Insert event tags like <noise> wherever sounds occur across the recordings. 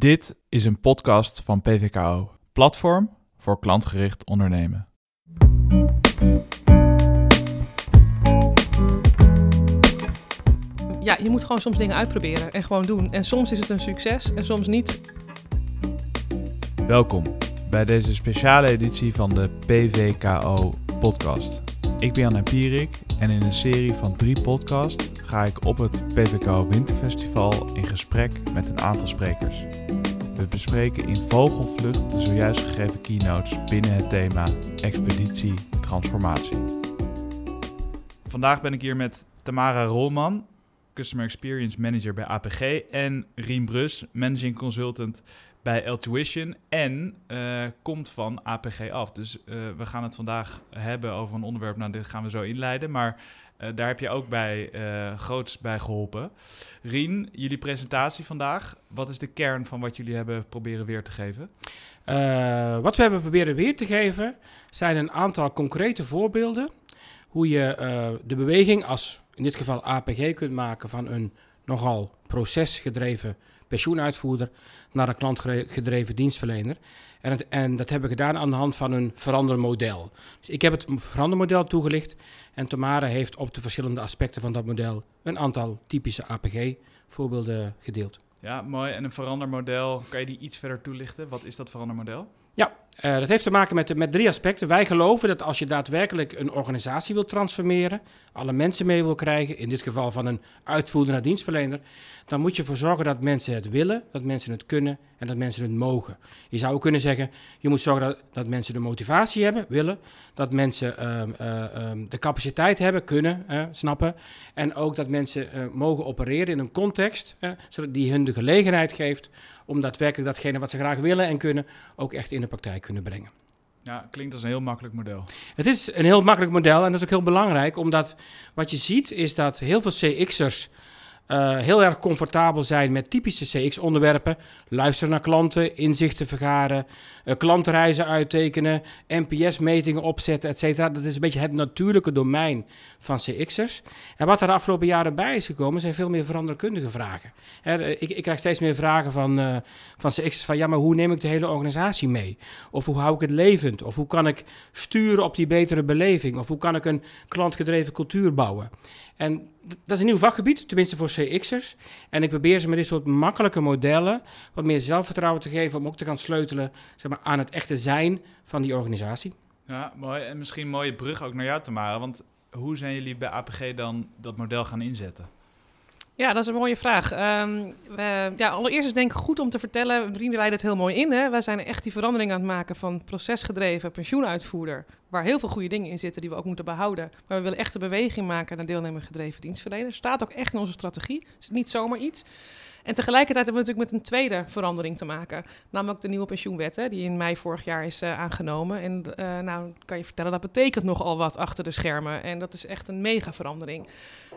Dit is een podcast van PVKO, Platform voor klantgericht ondernemen. Ja, je moet gewoon soms dingen uitproberen en gewoon doen. En soms is het een succes en soms niet. Welkom bij deze speciale editie van de PVKO podcast. Ik ben Jan Pierik en in een serie van drie podcasts ga ik op het PVKO Winterfestival in gesprek met een aantal sprekers. We bespreken in vogelvlucht de zojuist gegeven keynotes binnen het thema Expeditie Transformatie. Vandaag ben ik hier met Tamara Rolman, Customer Experience Manager bij APG, en Rien Brus, Managing Consultant bij Altuition en uh, komt van APG af. Dus uh, we gaan het vandaag hebben over een onderwerp, nou dit gaan we zo inleiden, maar uh, daar heb je ook bij groots bij geholpen. Rien, jullie presentatie vandaag, wat is de kern van wat jullie hebben proberen weer te geven? wat we hebben proberen weer te geven zijn een aantal concrete voorbeelden hoe je de beweging als in dit geval APG kunt maken van een nogal procesgedreven pensioenuitvoerder naar een klantgedreven dienstverlener. En, het, en, dat hebben we gedaan aan de hand van een verandermodel. Dus ik heb het verandermodel toegelicht en Tamara heeft op de verschillende aspecten van dat model een aantal typische APG-voorbeelden gedeeld. Ja, mooi. En een verandermodel, kan je die iets verder toelichten? Wat is dat verandermodel? Ja, uh, dat heeft te maken met, met drie aspecten. Wij geloven dat als je daadwerkelijk een organisatie wil transformeren, alle mensen mee wil krijgen, in dit geval van een uitvoerder naar dienstverlener, dan moet je ervoor zorgen dat mensen het willen, dat mensen het kunnen en dat mensen het mogen. Je zou ook kunnen zeggen, je moet zorgen dat, dat mensen de motivatie hebben, willen, dat mensen uh, uh, de capaciteit hebben, kunnen, snappen, en ook dat mensen eh, mogen opereren in een context, zodat die hun de gelegenheid geeft om daadwerkelijk datgene wat ze graag willen en kunnen ook echt in de praktijk kunnen brengen. Ja, klinkt als een heel makkelijk model. Het is een heel makkelijk model en dat is ook heel belangrijk, omdat wat je ziet is dat heel veel CX'ers uh, heel erg comfortabel zijn met typische CX-onderwerpen. Luisteren naar klanten, inzichten vergaren, uh, klantreizen uittekenen, NPS-metingen opzetten, etc. Dat is een beetje het natuurlijke domein van CX'ers. En wat er de afgelopen jaren bij is gekomen, zijn veel meer veranderkundige vragen. He, ik, ik, krijg steeds meer vragen van, uh, van CX'ers van, ja, maar hoe neem ik de hele organisatie mee? Of hoe hou ik het levend? Of hoe kan ik sturen op die betere beleving? Of hoe kan ik een klantgedreven cultuur bouwen? En dat is een nieuw vakgebied, tenminste voor CX'ers. En ik probeer ze met dit soort makkelijke modellen wat meer zelfvertrouwen te geven om ook te gaan sleutelen zeg maar, aan het echte zijn van die organisatie. Ja, mooi. En misschien een mooie brug ook naar jou, Tamara. Want hoe zijn jullie bij APG dan dat model gaan inzetten? Ja, dat is een mooie vraag. Um, we, ja, allereerst is denk ik goed om te vertellen, vrienden leiden het heel mooi in. Hè? Wij zijn echt die verandering aan het maken van procesgedreven pensioenuitvoerder, waar heel veel goede dingen in zitten die we ook moeten behouden. Maar we willen echt een beweging maken naar deelnemergedreven dienstverlener. Staat ook echt in onze strategie. Het is niet zomaar iets. En tegelijkertijd hebben we natuurlijk met een tweede verandering te maken. Namelijk de nieuwe pensioenwet, hè, die in mei vorig jaar is uh, aangenomen. En uh, nou kan je vertellen, dat betekent nogal wat achter de schermen. En dat is echt een mega verandering.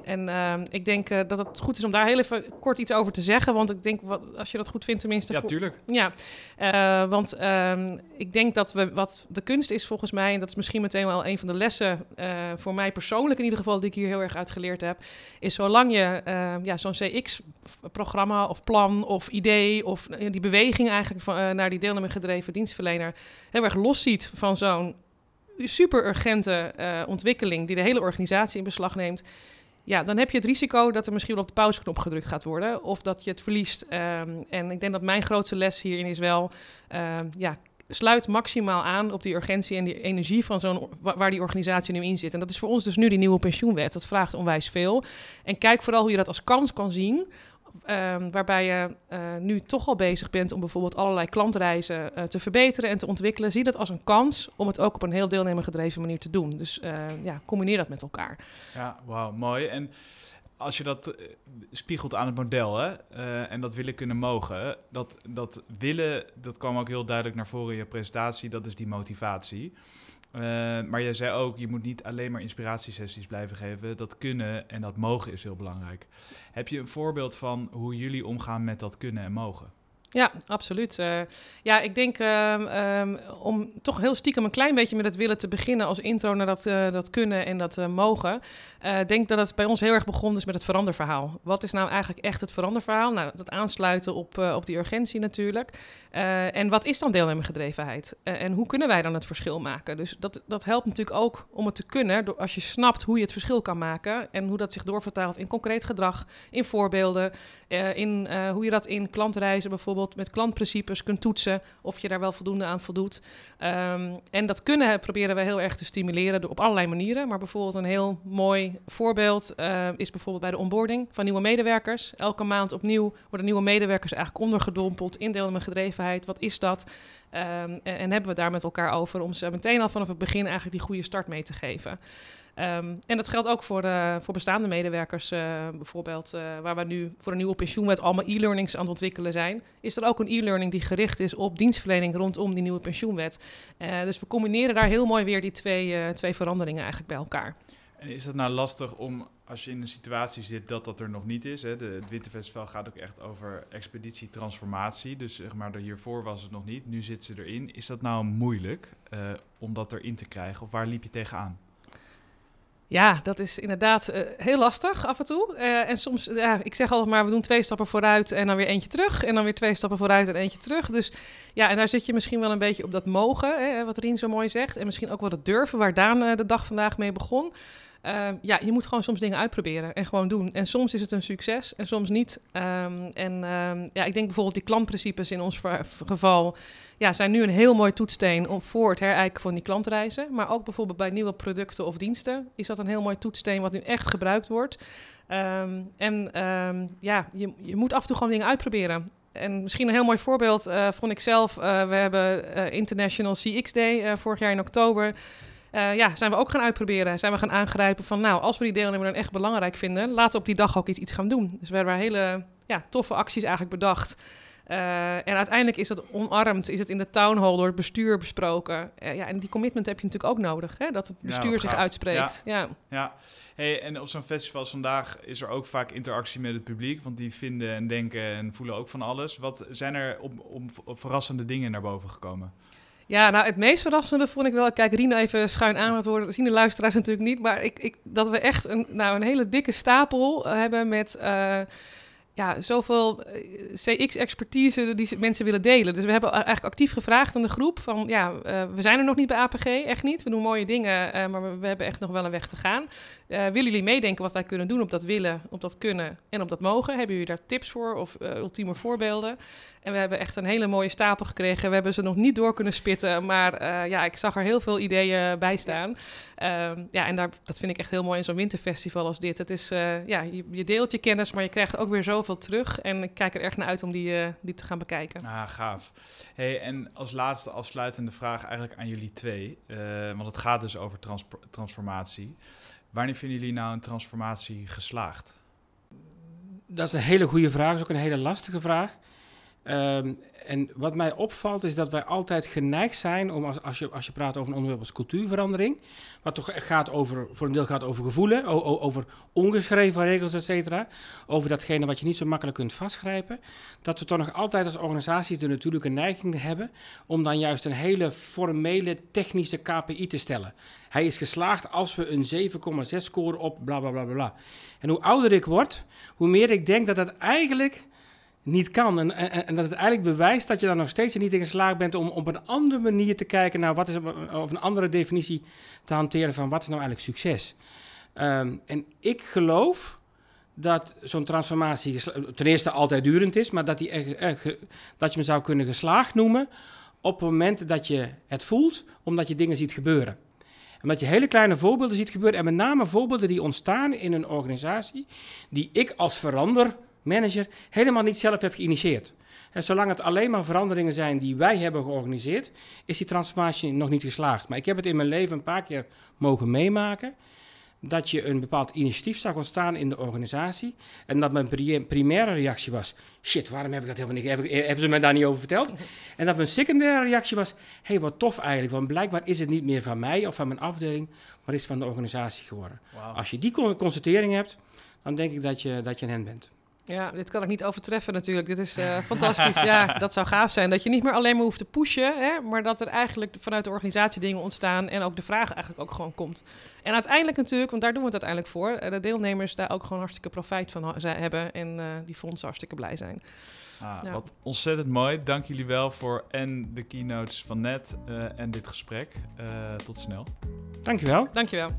En uh, ik denk dat het goed is om daar heel even kort iets over te zeggen. Want ik denk, wat, als je dat goed vindt tenminste... Ja, tuurlijk. Ja, want ehm, ik denk dat we, wat de kunst is volgens mij... en dat is misschien meteen wel een van de lessen voor mij persoonlijk in ieder geval... die ik hier heel erg uit geleerd heb... is zolang je ehm, ja, zo'n CX-programma of plan of idee... of die beweging eigenlijk van, naar die deelnemer gedreven dienstverlener... heel erg los ziet van zo'n super urgente ontwikkeling... die de hele organisatie in beslag neemt ja, dan heb je het risico dat er misschien wel op de pauzeknop gedrukt gaat worden. Of dat je het verliest. Um, en ik denk dat mijn grootste les hierin is wel... Um, ja, sluit maximaal aan op die urgentie en die energie van zo'n waar die organisatie nu in zit. En dat is voor ons dus nu die nieuwe pensioenwet. Dat vraagt onwijs veel. En kijk vooral hoe je dat als kans kan zien Um, waarbij je uh, nu toch al bezig bent om bijvoorbeeld allerlei klantreizen uh, te verbeteren en te ontwikkelen. Zie dat als een kans om het ook op een heel deelnemergedreven manier te doen. Dus uh, ja, combineer dat met elkaar. Ja, wauw, mooi. En als je dat spiegelt aan het model hè, en dat willen kunnen mogen, dat, dat willen, dat kwam ook heel duidelijk naar voren in je presentatie, dat is die motivatie. Uh, maar jij zei ook, je moet niet alleen maar inspiratiesessies blijven geven. Dat kunnen en dat mogen is heel belangrijk. Heb je een voorbeeld van hoe jullie omgaan met dat kunnen en mogen? Ja, absoluut. Uh, ja, ik denk um, um, om toch heel stiekem een klein beetje met het willen te beginnen als intro naar dat, uh, dat kunnen en dat uh, mogen. Ik denk dat het bij ons heel erg begonnen is met het veranderverhaal. Wat is nou eigenlijk echt het veranderverhaal? Nou, dat aansluiten op, op die urgentie natuurlijk. en wat is dan deelnemergedrevenheid? en hoe kunnen wij dan het verschil maken? Dus dat, dat helpt natuurlijk ook om het te kunnen, als je snapt hoe je het verschil kan maken en hoe dat zich doorvertaalt in concreet gedrag, in voorbeelden, in hoe je dat in klantreizen bijvoorbeeld met klantprincipes kunt toetsen of je daar wel voldoende aan voldoet. Um, en dat kunnen proberen we heel erg te stimuleren op allerlei manieren. Maar bijvoorbeeld een heel mooi voorbeeld uh, is bijvoorbeeld bij de onboarding van nieuwe medewerkers. Elke maand opnieuw worden nieuwe medewerkers eigenlijk ondergedompeld in met gedrevenheid. Wat is dat? Um, en, en, hebben we daar met elkaar over om ze meteen al vanaf het begin eigenlijk die goede start mee te geven. Um, en dat geldt ook voor, uh, voor bestaande medewerkers, uh, bijvoorbeeld, uh, waar we nu voor een nieuwe pensioenwet allemaal e-learnings aan het ontwikkelen zijn. Is er ook een e-learning die gericht is op dienstverlening rondom die nieuwe pensioenwet? dus we combineren daar heel mooi weer die twee, twee veranderingen eigenlijk bij elkaar. En is dat nou lastig om, als je in een situatie zit dat dat er nog niet is? Hè? De, het Winterfestival gaat ook echt over expeditie, transformatie. Dus zeg maar, hiervoor was het nog niet, nu zit ze erin. Is dat nou moeilijk om dat erin te krijgen? Of waar liep je tegenaan? Ja, dat is inderdaad uh, heel lastig af en toe. Uh, en soms, ja, ik zeg altijd maar, we doen twee stappen vooruit en dan weer eentje terug. En dan weer twee stappen vooruit en eentje terug. Dus ja, en daar zit je misschien wel een beetje op dat mogen, hè, wat Rien zo mooi zegt. En misschien ook wel het durven, waar Daan uh, de dag vandaag mee begon. Uh, ja, je moet gewoon soms dingen uitproberen en gewoon doen. En soms is het een succes en soms niet. Um, en um, ja, ik denk bijvoorbeeld die klantprincipes in ons geval ja, zijn nu een heel mooi toetssteen om, voor het herijken van die klantreizen. Maar ook bijvoorbeeld bij nieuwe producten of diensten is dat een heel mooi toetssteen wat nu echt gebruikt wordt. En ja, je, je moet af en toe gewoon dingen uitproberen. En misschien een heel mooi voorbeeld uh, vond ik zelf. Uh, we hebben uh, International CX Day vorig jaar in oktober. Uh, ja, zijn we ook gaan uitproberen. Zijn we gaan aangrijpen van, nou, als we die deelnemer dan echt belangrijk vinden, laten we op die dag ook iets, iets gaan doen. Dus we hebben hele ja, toffe acties eigenlijk bedacht. Uh, en uiteindelijk is dat omarmd, is het in de town hall door het bestuur besproken. Uh, ja, en die commitment heb je natuurlijk ook nodig, hè? dat het bestuur ja, zich uitspreekt. Ja, ja. ja. Hey, en op zo'n festival als vandaag is er ook vaak interactie met het publiek, want die vinden en denken en voelen ook van alles. Wat zijn er op, op, op verrassende dingen naar boven gekomen? Ja, nou het meest verrassende vond ik wel, ik kijk Rino even schuin aan het worden, dat zien de luisteraars natuurlijk niet, maar ik, ik, dat we echt een, nou, een hele dikke stapel hebben met... Uh, ja, zoveel eh, CX-expertise die mensen willen delen. Dus we hebben eigenlijk actief gevraagd aan de groep van, ja, we zijn er nog niet bij APG, echt niet. We doen mooie dingen, maar we, hebben echt nog wel een weg te gaan. Willen jullie meedenken wat wij kunnen doen op dat willen, op dat kunnen en op dat mogen? Hebben jullie daar tips voor of ultieme voorbeelden? En we hebben echt een hele mooie stapel gekregen. We hebben ze nog niet door kunnen spitten, maar uh, ja, ik zag er heel veel ideeën bij staan. Ja, uh, ja en daar, dat vind ik echt heel mooi in zo'n winterfestival als dit. Het is, uh, ja, je, je, deelt je kennis, maar je krijgt ook weer zoveel terug. En ik kijk er echt naar uit om die, uh, die te gaan bekijken. Ah, gaaf. Hey, en als laatste afsluitende vraag eigenlijk aan jullie twee. want het gaat dus over trans transformatie. Wanneer vinden jullie nou een transformatie geslaagd? Dat is een hele goede vraag. Dat is ook een hele lastige vraag. Um, en wat mij opvalt is dat wij altijd geneigd zijn om, als, als, je, als je praat over een onderwerp als cultuurverandering, wat toch gaat over, voor een deel gaat over gevoelen, over ongeschreven regels, et over datgene wat je niet zo makkelijk kunt vastgrijpen, dat we toch nog altijd als organisaties de natuurlijke neiging hebben om dan juist een hele formele technische KPI te stellen. Hij is geslaagd als we een 7,6 scoren op bla bla bla bla. En hoe ouder ik word, hoe meer ik denk dat dat eigenlijk niet kan. En, en, dat het eigenlijk bewijst dat je dan nog steeds niet in geslaagd bent om op een andere manier te kijken naar wat is, of een andere definitie te hanteren van wat is nou eigenlijk succes. Um, en ik geloof dat zo'n transformatie ten eerste altijd durend is, maar dat, die, dat je hem zou kunnen geslaagd noemen op het moment dat je het voelt, omdat je dingen ziet gebeuren. Omdat je hele kleine voorbeelden ziet gebeuren en met name voorbeelden die ontstaan in een organisatie die ik als verander manager helemaal niet zelf heb geïnitieerd. En zolang het alleen maar veranderingen zijn die wij hebben georganiseerd, is die transformatie nog niet geslaagd. Maar ik heb het in mijn leven een paar keer mogen meemaken dat je een bepaald initiatief zag ontstaan in de organisatie. En dat mijn primaire reactie was: shit, waarom heb ik dat helemaal niet? hebben ze me daar niet over verteld? <laughs> En dat mijn secundaire reactie was: hey, wat tof eigenlijk. Want blijkbaar is het niet meer van mij of van mijn afdeling, maar is het van de organisatie geworden. Als je die constatering hebt, dan denk ik dat je, dat je een hen bent. Ja, dit kan ik niet overtreffen natuurlijk. Dit is uh, fantastisch. ja, <laughs> dat zou gaaf zijn. Dat je niet meer alleen maar hoeft te pushen, hè, maar dat er eigenlijk vanuit de organisatie dingen ontstaan en ook de vraag eigenlijk ook gewoon komt. En uiteindelijk natuurlijk, want daar doen we het uiteindelijk voor, de deelnemers daar ook gewoon hartstikke profijt van hebben en uh, die fondsen hartstikke blij zijn. Ah, ja. Wat ontzettend mooi. Dank jullie wel voor en de keynotes van net uh, en dit gesprek. Uh, tot snel. Dankjewel. Dankjewel.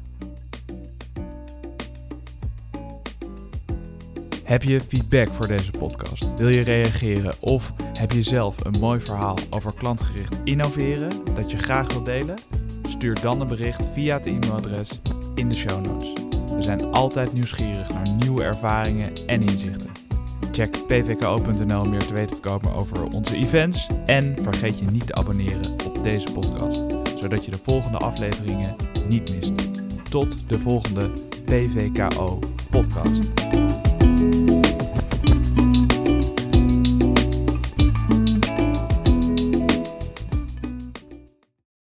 Heb je feedback voor deze podcast? Wil je reageren of heb je zelf een mooi verhaal over klantgericht innoveren dat je graag wilt delen? Stuur dan een bericht via het e-mailadres in de show notes. We zijn altijd nieuwsgierig naar nieuwe ervaringen en inzichten. Check pvko.nl om meer te weten te komen over onze events. En vergeet je niet te abonneren op deze podcast, zodat je de volgende afleveringen niet mist. Tot de volgende PVKO podcast.